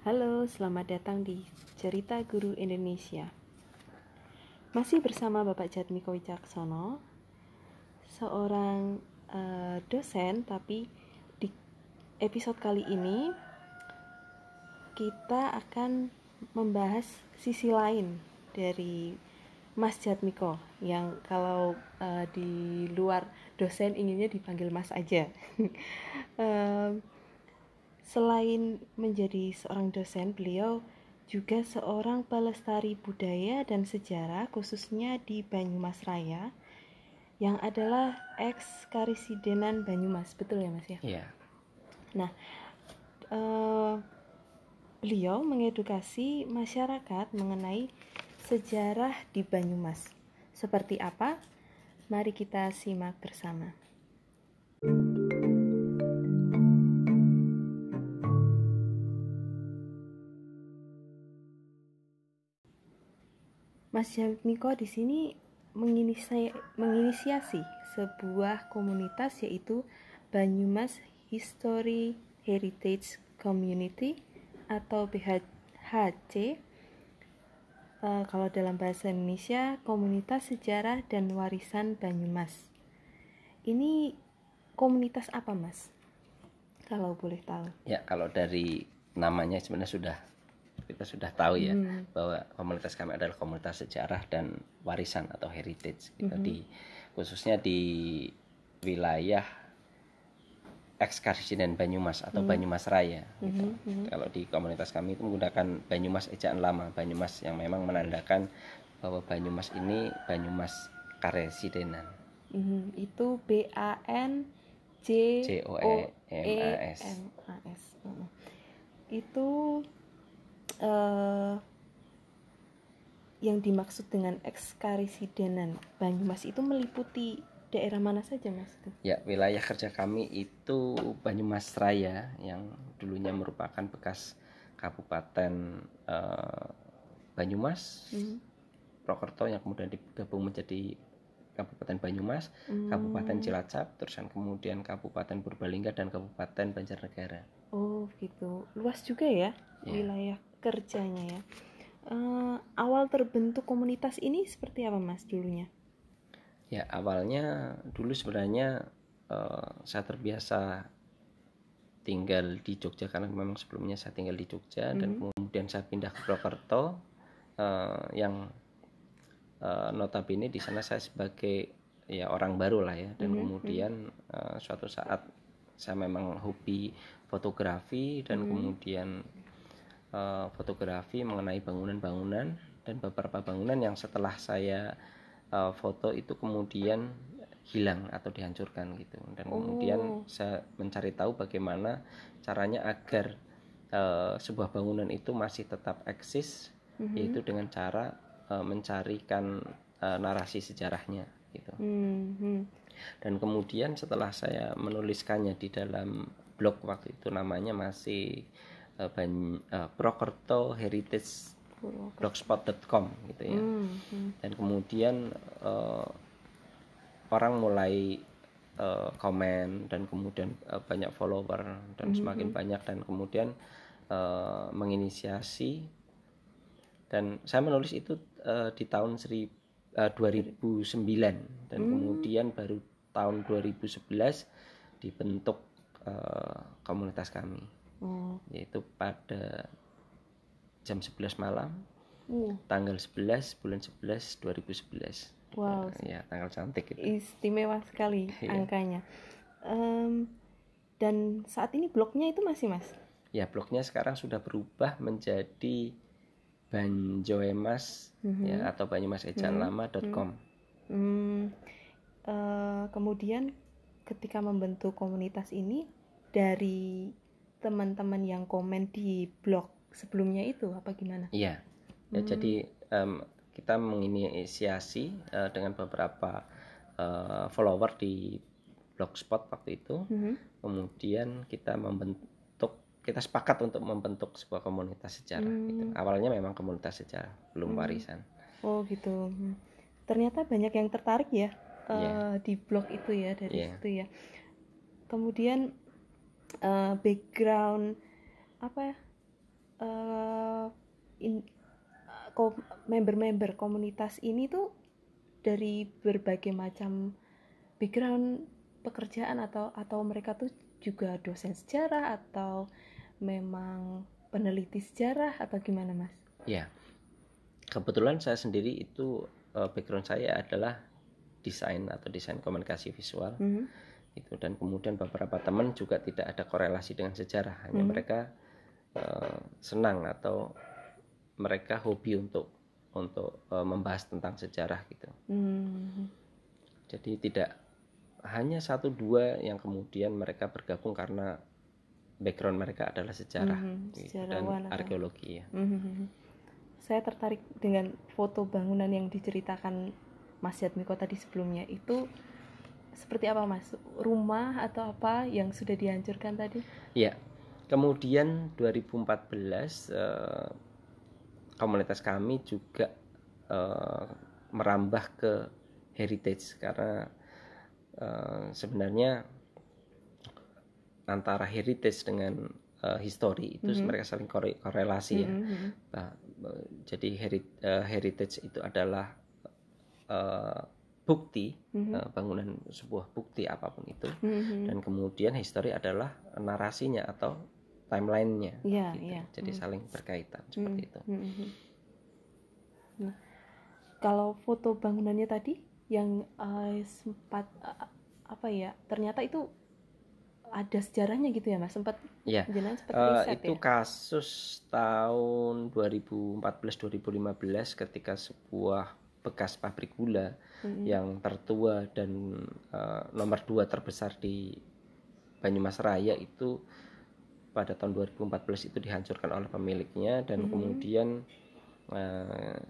Halo, selamat datang di Cerita Guru Indonesia. Masih bersama Bapak Jatmiko Wicaksono, seorang uh, dosen, tapi di episode kali ini kita akan membahas sisi lain dari Mas Jatmiko yang kalau uh, di luar dosen inginnya dipanggil Mas aja. uh, Selain menjadi seorang dosen, beliau juga seorang pelestari budaya dan sejarah khususnya di Banyumas Raya yang adalah ex Karisidenan Banyumas, betul ya Mas ya? Iya. Nah, uh, beliau mengedukasi masyarakat mengenai sejarah di Banyumas. Seperti apa? Mari kita simak bersama. Mas Jamiko di sini menginisiasi, sebuah komunitas yaitu Banyumas History Heritage Community atau BHC. Uh, kalau dalam bahasa Indonesia, Komunitas Sejarah dan Warisan Banyumas. Ini komunitas apa, Mas? Kalau boleh tahu. Ya, kalau dari namanya sebenarnya sudah kita sudah tahu ya hmm. bahwa komunitas kami adalah komunitas sejarah dan warisan atau heritage gitu hmm. di khususnya di wilayah ekskarsidenan Banyumas atau hmm. Banyumas Raya gitu. Hmm. Hmm. Kalau di komunitas kami itu menggunakan Banyumas ejaan lama, Banyumas yang memang menandakan bahwa Banyumas ini Banyumas Karesidenan. Hmm. Itu B A N J O E M A S. Hmm. Itu uh, yang dimaksud dengan ekskarisidenan Banyumas itu meliputi daerah mana saja mas? Ya wilayah kerja kami itu Banyumas Raya yang dulunya merupakan bekas kabupaten uh, Banyumas, mm -hmm. Prokerto yang kemudian digabung menjadi Kabupaten Banyumas, mm. Kabupaten Cilacap, terusan kemudian Kabupaten Purbalingga dan Kabupaten Banjarnegara. Oh gitu, luas juga ya, ya. wilayah kerjanya ya. Uh, awal terbentuk komunitas ini seperti apa mas dulunya? Ya awalnya dulu sebenarnya uh, saya terbiasa tinggal di Jogja karena memang sebelumnya saya tinggal di Jogja mm -hmm. dan kemudian saya pindah ke Purwokerto uh, yang uh, notabene di sana saya sebagai ya orang baru lah ya dan mm -hmm. kemudian uh, suatu saat saya memang hobi fotografi dan mm -hmm. kemudian uh, fotografi mengenai bangunan-bangunan dan beberapa bangunan yang setelah saya uh, foto itu kemudian hilang atau dihancurkan gitu dan oh. kemudian saya mencari tahu bagaimana caranya agar uh, sebuah bangunan itu masih tetap eksis mm-hmm. yaitu dengan cara uh, mencarikan uh, narasi sejarahnya gitu mm-hmm. dan kemudian setelah saya menuliskannya di dalam blog waktu itu namanya masih uh, ban, uh, Prokerto Heritage blogspot.com gitu ya mm -hmm. dan kemudian uh, orang mulai uh, komen dan kemudian uh, banyak follower dan mm -hmm. semakin banyak dan kemudian uh, menginisiasi dan saya menulis itu uh, di tahun seri, uh, 2009 dan mm. kemudian baru tahun 2011 dibentuk uh, komunitas kami oh. yaitu pada jam 11 malam uh. tanggal 11 bulan 11 2011 wow ya tanggal cantik itu istimewa sekali iya. angkanya um, dan saat ini blognya itu masih mas ya blognya sekarang sudah berubah menjadi banjoemas mm -hmm. ya atau banyumasejanlama.com mm -hmm. mm, uh, kemudian ketika membentuk komunitas ini dari teman-teman yang komen di blog sebelumnya itu apa gimana? Iya. Ya, hmm. Jadi um, kita menginisiasi uh, dengan beberapa uh, follower di blogspot waktu itu. Hmm. Kemudian kita membentuk kita sepakat untuk membentuk sebuah komunitas sejarah. Hmm. Gitu. Awalnya memang komunitas sejarah, belum hmm. warisan. Oh gitu. Hmm. Ternyata banyak yang tertarik ya uh, eh, yeah. di blog itu ya dari yeah. situ ya. Kemudian uh, background apa ya eh, in- ko- member-member komunitas ini tuh dari berbagai macam background pekerjaan atau atau mereka tuh juga dosen sejarah atau memang peneliti sejarah atau gimana mas? Ya, kebetulan saya sendiri itu eh, background saya adalah desain atau desain komunikasi visual Mhm. itu dan kemudian beberapa teman juga tidak ada korelasi dengan sejarah hanya Hmm. mereka eh, senang atau mereka hobi untuk untuk eh, membahas tentang sejarah gitu Hmm. jadi tidak hanya satu dua yang kemudian mereka bergabung karena background mereka adalah sejarah Mhm, gitu, sejarawan dan atau- arkeologi ya Mhm. Saya tertarik dengan foto bangunan yang diceritakan Mas Jatmiko tadi sebelumnya itu seperti apa Mas? Rumah atau apa yang sudah dihancurkan tadi? Ya, kemudian 2014 eh, komunitas kami juga eh, merambah ke heritage karena eh, sebenarnya antara heritage dengan eh, history itu Mhm. mereka saling kore- korelasi ya. Mhm. Nah, eh, jadi heri- eh, heritage itu adalah eh, bukti Mhm. eh, bangunan sebuah bukti apa pun itu Mhm. dan kemudian history adalah narasinya atau timelinenya Iya, gitu. iya. jadi Mhm. saling berkaitan seperti Mhm. itu Mhm. Nah, kalau foto bangunannya tadi yang eh, sempat eh, apa ya? Ternyata itu ada sejarahnya gitu ya Mas? Sempat ya jenengan sempat eh, riset itu ya? kasus tahun 2014-2015 ketika sebuah bekas pabrik gula Mhm. yang tertua dan eh, nomor dua terbesar di Banyumas Raya itu pada tahun 2014 itu dihancurkan oleh pemiliknya dan Mhm. kemudian eh,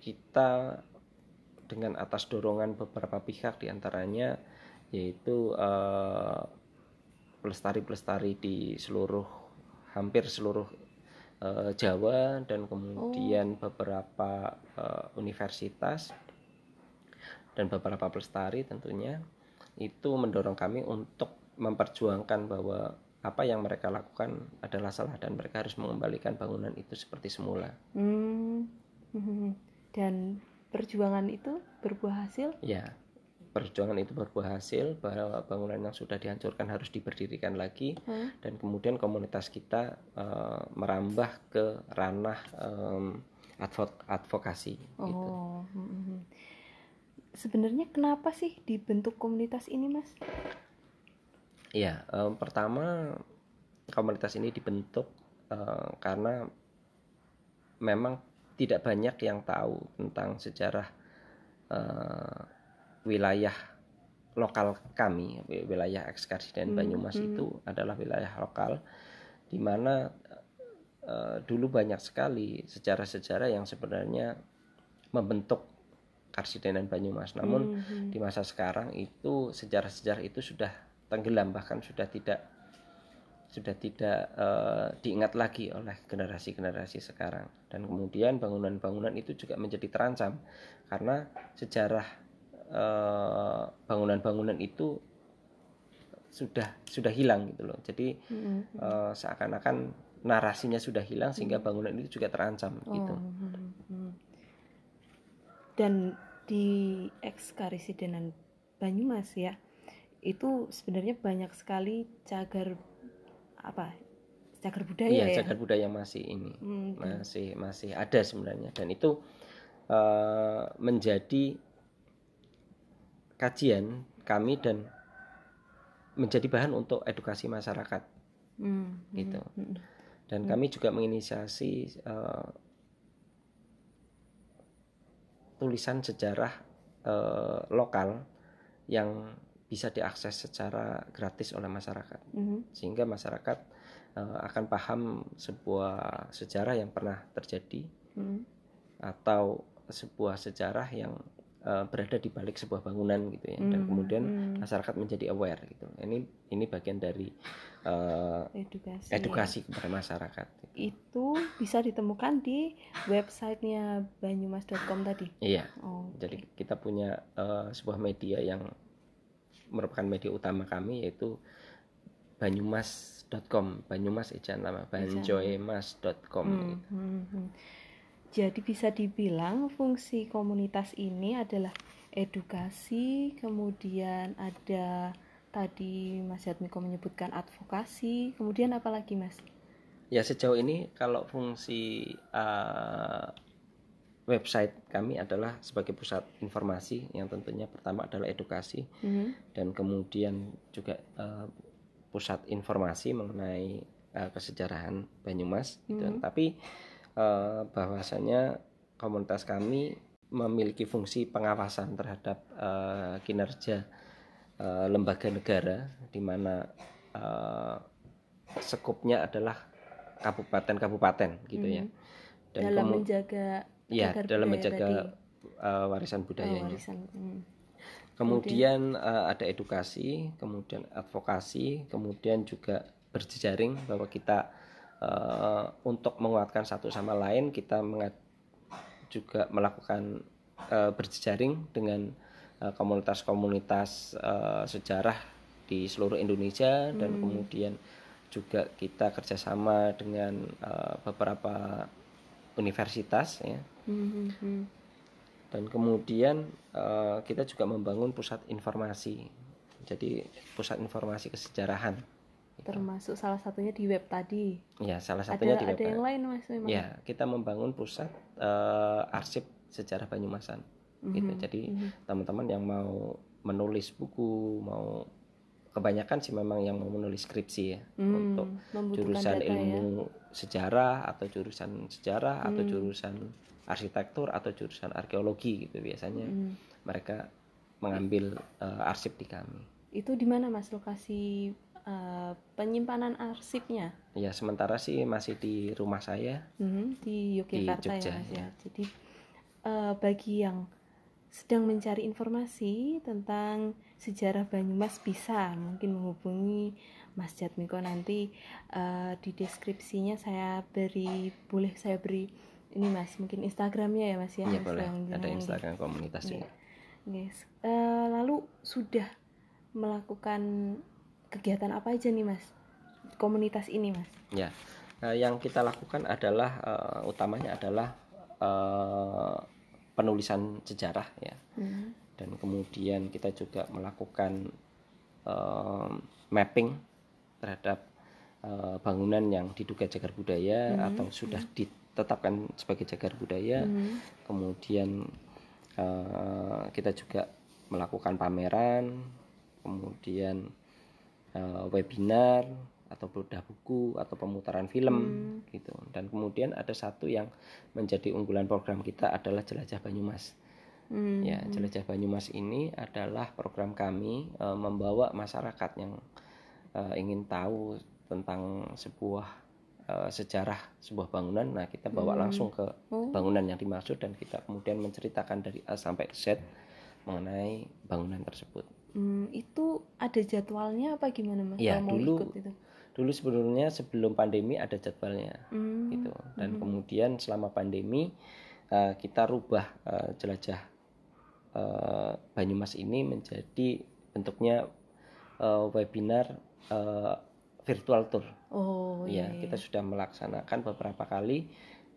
kita dengan atas dorongan beberapa pihak di antaranya yaitu eh, pelestari-pelestari di seluruh hampir seluruh eh, Jawa dan kemudian beberapa eh, universitas dan beberapa pelestari tentunya itu mendorong kami untuk memperjuangkan bahwa apa yang mereka lakukan adalah salah dan mereka harus mengembalikan bangunan itu seperti semula. Hmm. Mhm. Dan perjuangan itu berbuah hasil? Ya, perjuangan itu berbuah hasil bahwa bangunan yang sudah dihancurkan harus diberdirikan lagi Hah? dan kemudian komunitas kita eh, merambah ke ranah advo- advokasi gitu. Oh. mhm. Sebenarnya kenapa sih dibentuk komunitas ini, Mas? Iya, em, pertama komunitas ini dibentuk eh, karena memang tidak banyak yang tahu tentang sejarah eh, wilayah lokal kami, wi- wilayah Ekskarsi dan Hmm, Banyumas hmm. itu adalah wilayah lokal di mana eh, dulu banyak sekali sejarah-sejarah yang sebenarnya membentuk Karsiden dan Banyumas. Namun Mhm. di masa sekarang itu sejarah-sejarah itu sudah tenggelam bahkan sudah tidak sudah tidak eh, diingat lagi oleh generasi-generasi sekarang dan kemudian bangunan-bangunan itu juga menjadi terancam karena sejarah eh, bangunan-bangunan itu sudah sudah hilang gitu loh jadi Mhm. eh, seakan-akan narasinya sudah hilang sehingga bangunan itu juga terancam gitu Oh, mhm, mhm. Dan di Ekskarisidenan Banyumas ya, itu sebenarnya banyak sekali cagar apa? Cagar budaya iya ya. cagar budaya masih ini Hmm, masih masih ada sebenarnya dan itu eh, menjadi kajian kami dan menjadi bahan untuk edukasi masyarakat hmm, hmm, gitu. hmm. dan Hmm. kami juga menginisiasi eh, tulisan sejarah eh, lokal yang bisa diakses secara gratis oleh masyarakat Mhm. sehingga masyarakat eh, akan paham sebuah sejarah yang pernah terjadi Hmm. atau sebuah sejarah yang eh, berada di balik sebuah bangunan gitu ya dan Hmm, kemudian hmm. masyarakat menjadi aware gitu ini ini bagian dari eh, edukasi. ya. edukasi kepada masyarakat Itu bisa ditemukan di websitenya banyumas.com tadi. iya Oh, jadi kita punya eh, sebuah media yang merupakan media utama kami yaitu banyumas.com banyumas ejaan lama banjoemas.com Hmm, gitu. hmm, hmm. Jadi bisa dibilang fungsi komunitas ini adalah edukasi, kemudian ada tadi Mas Yatmiko menyebutkan advokasi, kemudian apa lagi Mas? ya sejauh ini kalau fungsi uh, website kami adalah sebagai pusat informasi yang tentunya pertama adalah edukasi Hmm, dan kemudian juga uh, pusat informasi mengenai uh, kesejarahan Banyumas gitu. Mhm. Tapi uh, bahwasanya komunitas kami memiliki fungsi pengawasan terhadap uh, kinerja uh, lembaga negara di mana uh, sekupnya adalah kabupaten-kabupaten gitu ya. Mhm. Dan dalam menjaga ya dalam budaya menjaga tadi. uh, warisan Oh, budayanya. warisan. Hmm. Kemudian eh, ada edukasi, kemudian advokasi, kemudian juga berjejaring bahwa kita eh, untuk menguatkan satu sama lain kita juga melakukan eh, berjejaring dengan eh, komunitas-komunitas eh, sejarah di seluruh Indonesia dan kemudian juga kita kerjasama dengan eh, beberapa universitas ya Hmm, hmm, hmm. dan kemudian eh, kita juga membangun pusat informasi jadi pusat informasi kesejarahan Termasuk salah satunya di web tadi. ya salah Ada satunya di ada web yang lain Mas memang. ya kita membangun pusat eh, arsip sejarah Banyumasan gitu Mhm, jadi mhm. teman-teman yang mau menulis buku mau kebanyakan sih memang yang mau menulis skripsi ya Hmm, untuk jurusan data ya. ilmu sejarah atau jurusan sejarah atau Hmm. jurusan arsitektur atau jurusan arkeologi gitu biasanya Hmm. mereka mengambil eh, arsip di kami. Itu di mana Mas lokasi eh, penyimpanan arsipnya? Ya sementara sih masih di rumah saya. Mhm, di Yogyakarta Jogja, ya Mas ya. ya. Jadi eh, bagi yang sedang mencari informasi tentang sejarah Banyumas bisa mungkin menghubungi Mas Jatmiko nanti eh, di deskripsinya saya beri boleh saya beri ini Mas mungkin Instagramnya ya Mas ya Ya Mas boleh. Ada Instagram komunitas Iya. juga. Guys, Eh, lalu sudah melakukan kegiatan apa aja nih Mas? Komunitas ini Mas? Ya. Eh, yang kita lakukan adalah eh, utamanya adalah eh, penulisan sejarah ya. Mhm. Dan kemudian kita juga melakukan eh, mapping terhadap eh, bangunan yang diduga cagar budaya Mhm. atau sudah ditetapkan sebagai cagar budaya. Mhm. kemudian eh, kita juga melakukan pameran kemudian eh, webinar atau bedah buku atau pemutaran film Hmm. gitu dan kemudian ada satu yang menjadi unggulan program kita adalah jelajah Banyumas Hmm. ya jelajah Banyumas ini adalah program kami eh, membawa masyarakat yang eh, ingin tahu tentang sebuah eh, sejarah sebuah bangunan nah kita bawa Hmm. langsung ke Oh. bangunan yang dimaksud dan kita kemudian menceritakan dari A sampai Z mengenai bangunan tersebut. Hmm, itu ada jadwalnya apa gimana mas? Ya, Kalau mau dulu ikut itu? Dulu sebelumnya sebelum pandemi ada jadwalnya Hmm, gitu. Dan kemudian selama pandemi eh, kita rubah eh, jelajah eh, Banyumas ini menjadi bentuknya eh, webinar eh, virtual tour. Oh ya, iya. kita sudah melaksanakan beberapa kali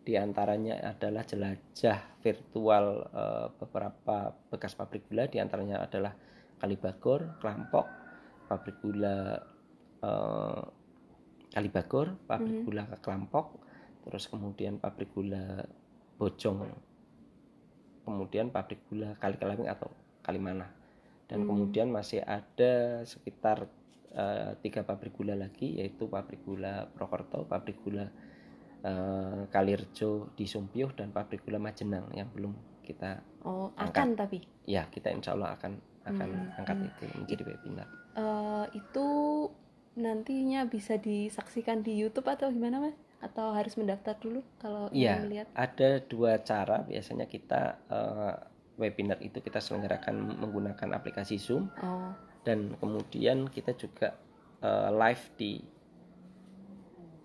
di antaranya adalah jelajah virtual eh, beberapa bekas pabrik gula di antaranya adalah Kalibagor, Klampok, pabrik gula eh, Kalibagor, pabrik Mhm. gula Klampok, terus kemudian pabrik gula Bojong, kemudian pabrik gula Kalikalawing atau Kalimana, dan Hmm. kemudian masih ada sekitar eh, tiga pabrik gula lagi yaitu pabrik gula Prokerto, pabrik gula eh, Kalirjo di Sumpiyuh dan pabrik gula Majenang yang belum kita Oh angkat. akan tapi ya kita insya Allah akan akan Hmm, angkat hmm. itu menjadi webinar. eh, itu nantinya bisa disaksikan di YouTube atau gimana mas? Atau harus mendaftar dulu kalau Iya, ingin melihat? ada dua cara biasanya kita eh, webinar itu kita selenggarakan menggunakan aplikasi Zoom Oh dan kemudian kita juga eh, live di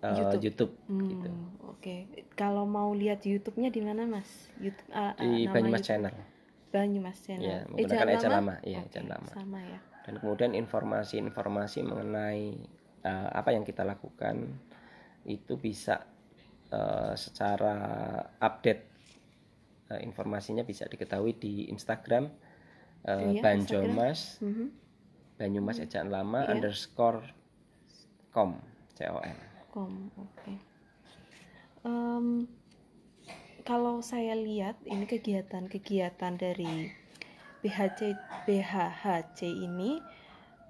eh, YouTube. YouTube, hmm, gitu oke. Kalau mau lihat YouTube-nya di mana mas? YouTube ah, ah, di nama Banyumas YouTube. Channel Banyumas Channel. ya menggunakan ejaan lama, ya Oke, ejaan lama Sama ya. Dan kemudian informasi-informasi mengenai uh, apa yang kita lakukan itu bisa uh, secara update uh, informasinya bisa diketahui di Instagram uh, iya, Banjomas mm -hmm. Banyumas ejaan lama iya. underscore com com com oke okay. um, kalau saya lihat ini kegiatan-kegiatan dari BHC BHHC ini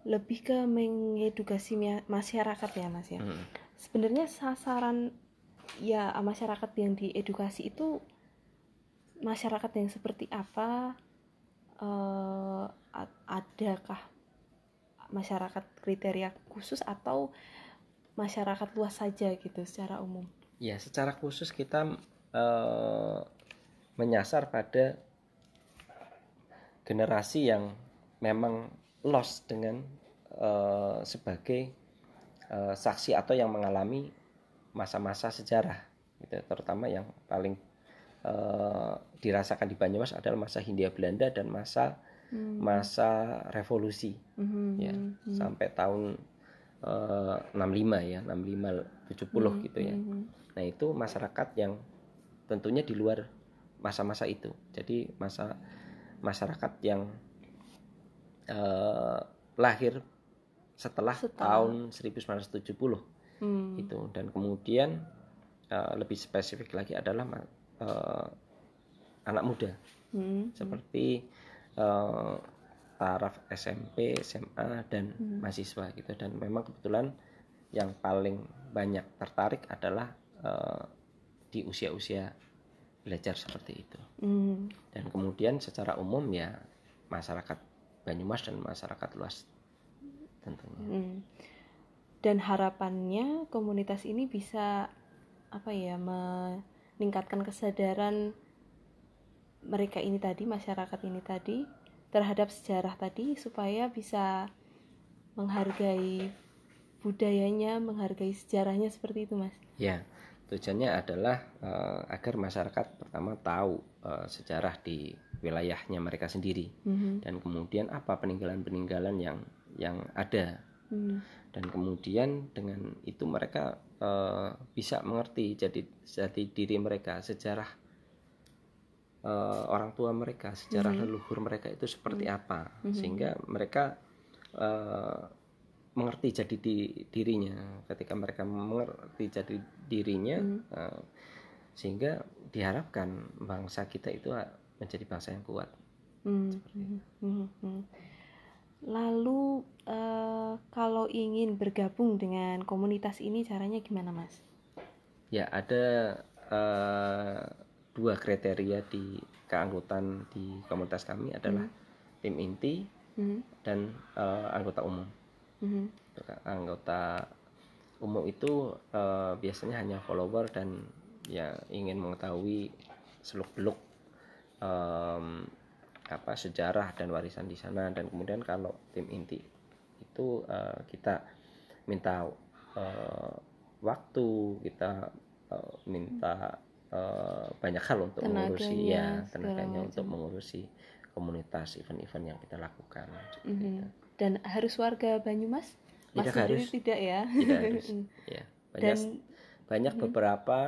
lebih ke mengedukasi masyarakat ya mas ya hmm. sebenarnya sasaran ya masyarakat yang diedukasi itu masyarakat yang seperti apa uh, adakah masyarakat kriteria khusus atau masyarakat luas saja gitu secara umum ya secara khusus kita uh, menyasar pada generasi yang memang lost dengan uh, sebagai uh, saksi atau yang mengalami masa-masa sejarah gitu terutama yang paling uh, dirasakan di Banyumas adalah masa Hindia Belanda dan masa hmm. masa revolusi hmm. ya hmm. sampai tahun uh, 65 ya 65 70 hmm. gitu ya hmm. nah itu masyarakat yang tentunya di luar masa-masa itu jadi masa masyarakat yang uh, lahir setelah, setelah tahun 1970 hmm. itu dan kemudian uh, lebih spesifik lagi adalah uh, anak muda hmm. seperti uh, taraf SMP, SMA dan hmm. mahasiswa gitu dan memang kebetulan yang paling banyak tertarik adalah uh, di usia-usia belajar seperti itu hmm. dan kemudian secara umum ya masyarakat Banyumas dan masyarakat luas tentunya. Hmm. Dan harapannya komunitas ini bisa apa ya meningkatkan kesadaran mereka ini tadi masyarakat ini tadi terhadap sejarah tadi supaya bisa menghargai budayanya, menghargai sejarahnya seperti itu, Mas. Ya, tujuannya adalah uh, agar masyarakat pertama tahu uh, sejarah di wilayahnya mereka sendiri mm-hmm. dan kemudian apa peninggalan-peninggalan yang yang ada mm. dan kemudian dengan itu mereka uh, bisa mengerti jadi jadi diri mereka sejarah uh, orang tua mereka sejarah mm-hmm. leluhur mereka itu seperti mm-hmm. apa sehingga mereka uh, mengerti jadi di, dirinya ketika mereka mengerti jadi dirinya mm. uh, sehingga diharapkan bangsa kita itu menjadi bangsa yang kuat. Hmm. Hmm, hmm. Hmm. Lalu uh, kalau ingin bergabung dengan komunitas ini caranya gimana, Mas? Ya ada uh, dua kriteria di keanggotaan di komunitas kami adalah hmm. tim inti hmm. dan uh, anggota umum. Hmm. Anggota umum itu uh, biasanya hanya follower dan ya ingin mengetahui seluk beluk um, apa sejarah dan warisan di sana dan kemudian kalau tim inti itu uh, kita minta uh, waktu kita uh, minta uh, banyak hal untuk tenaganya, mengurusi ya tenaganya untuk mengurusi komunitas event-event yang kita lakukan mm -hmm. Dan harus warga Banyumas Mas tidak harus tidak ya tidak harus ya banyak dan, banyak mm -hmm. beberapa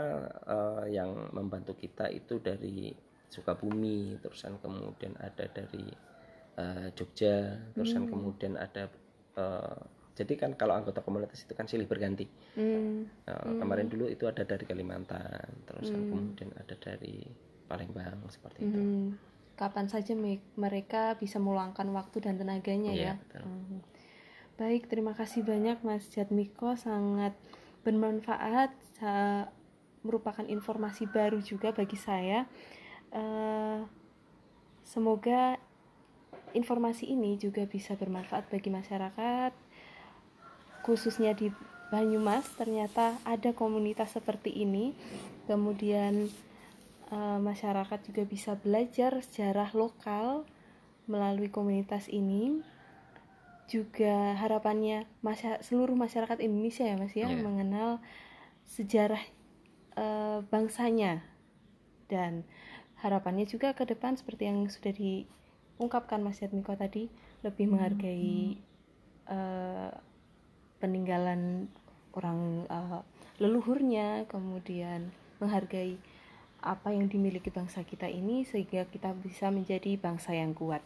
uh, yang membantu kita itu dari Sukabumi terusan kemudian ada dari uh, Jogja terusan hmm. kemudian ada uh, jadi kan kalau anggota komunitas itu kan silih berganti hmm. Nah, hmm. kemarin dulu itu ada dari Kalimantan terusan hmm. kemudian ada dari Palembang seperti hmm. itu kapan saja mereka bisa meluangkan waktu dan tenaganya iya, ya. betul. Hmm. baik terima kasih banyak Mas Jatmiko sangat bermanfaat merupakan informasi baru juga bagi saya. Uh, semoga informasi ini juga bisa bermanfaat bagi masyarakat khususnya di Banyumas. Ternyata ada komunitas seperti ini. Kemudian uh, masyarakat juga bisa belajar sejarah lokal melalui komunitas ini juga harapannya masya seluruh masyarakat Indonesia ya Mas ya yeah. mengenal sejarah uh, bangsanya dan harapannya juga ke depan seperti yang sudah diungkapkan Mas Yatmiko tadi lebih menghargai hmm. uh, peninggalan orang uh, leluhurnya kemudian menghargai apa yang dimiliki bangsa kita ini sehingga kita bisa menjadi bangsa yang kuat.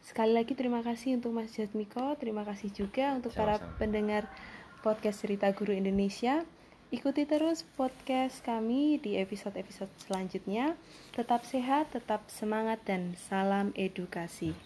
Sekali lagi terima kasih untuk Mas Jatmiko, terima kasih juga untuk Sama-sama. para pendengar podcast Cerita Guru Indonesia. Ikuti terus podcast kami di episode-episode selanjutnya. Tetap sehat, tetap semangat dan salam edukasi.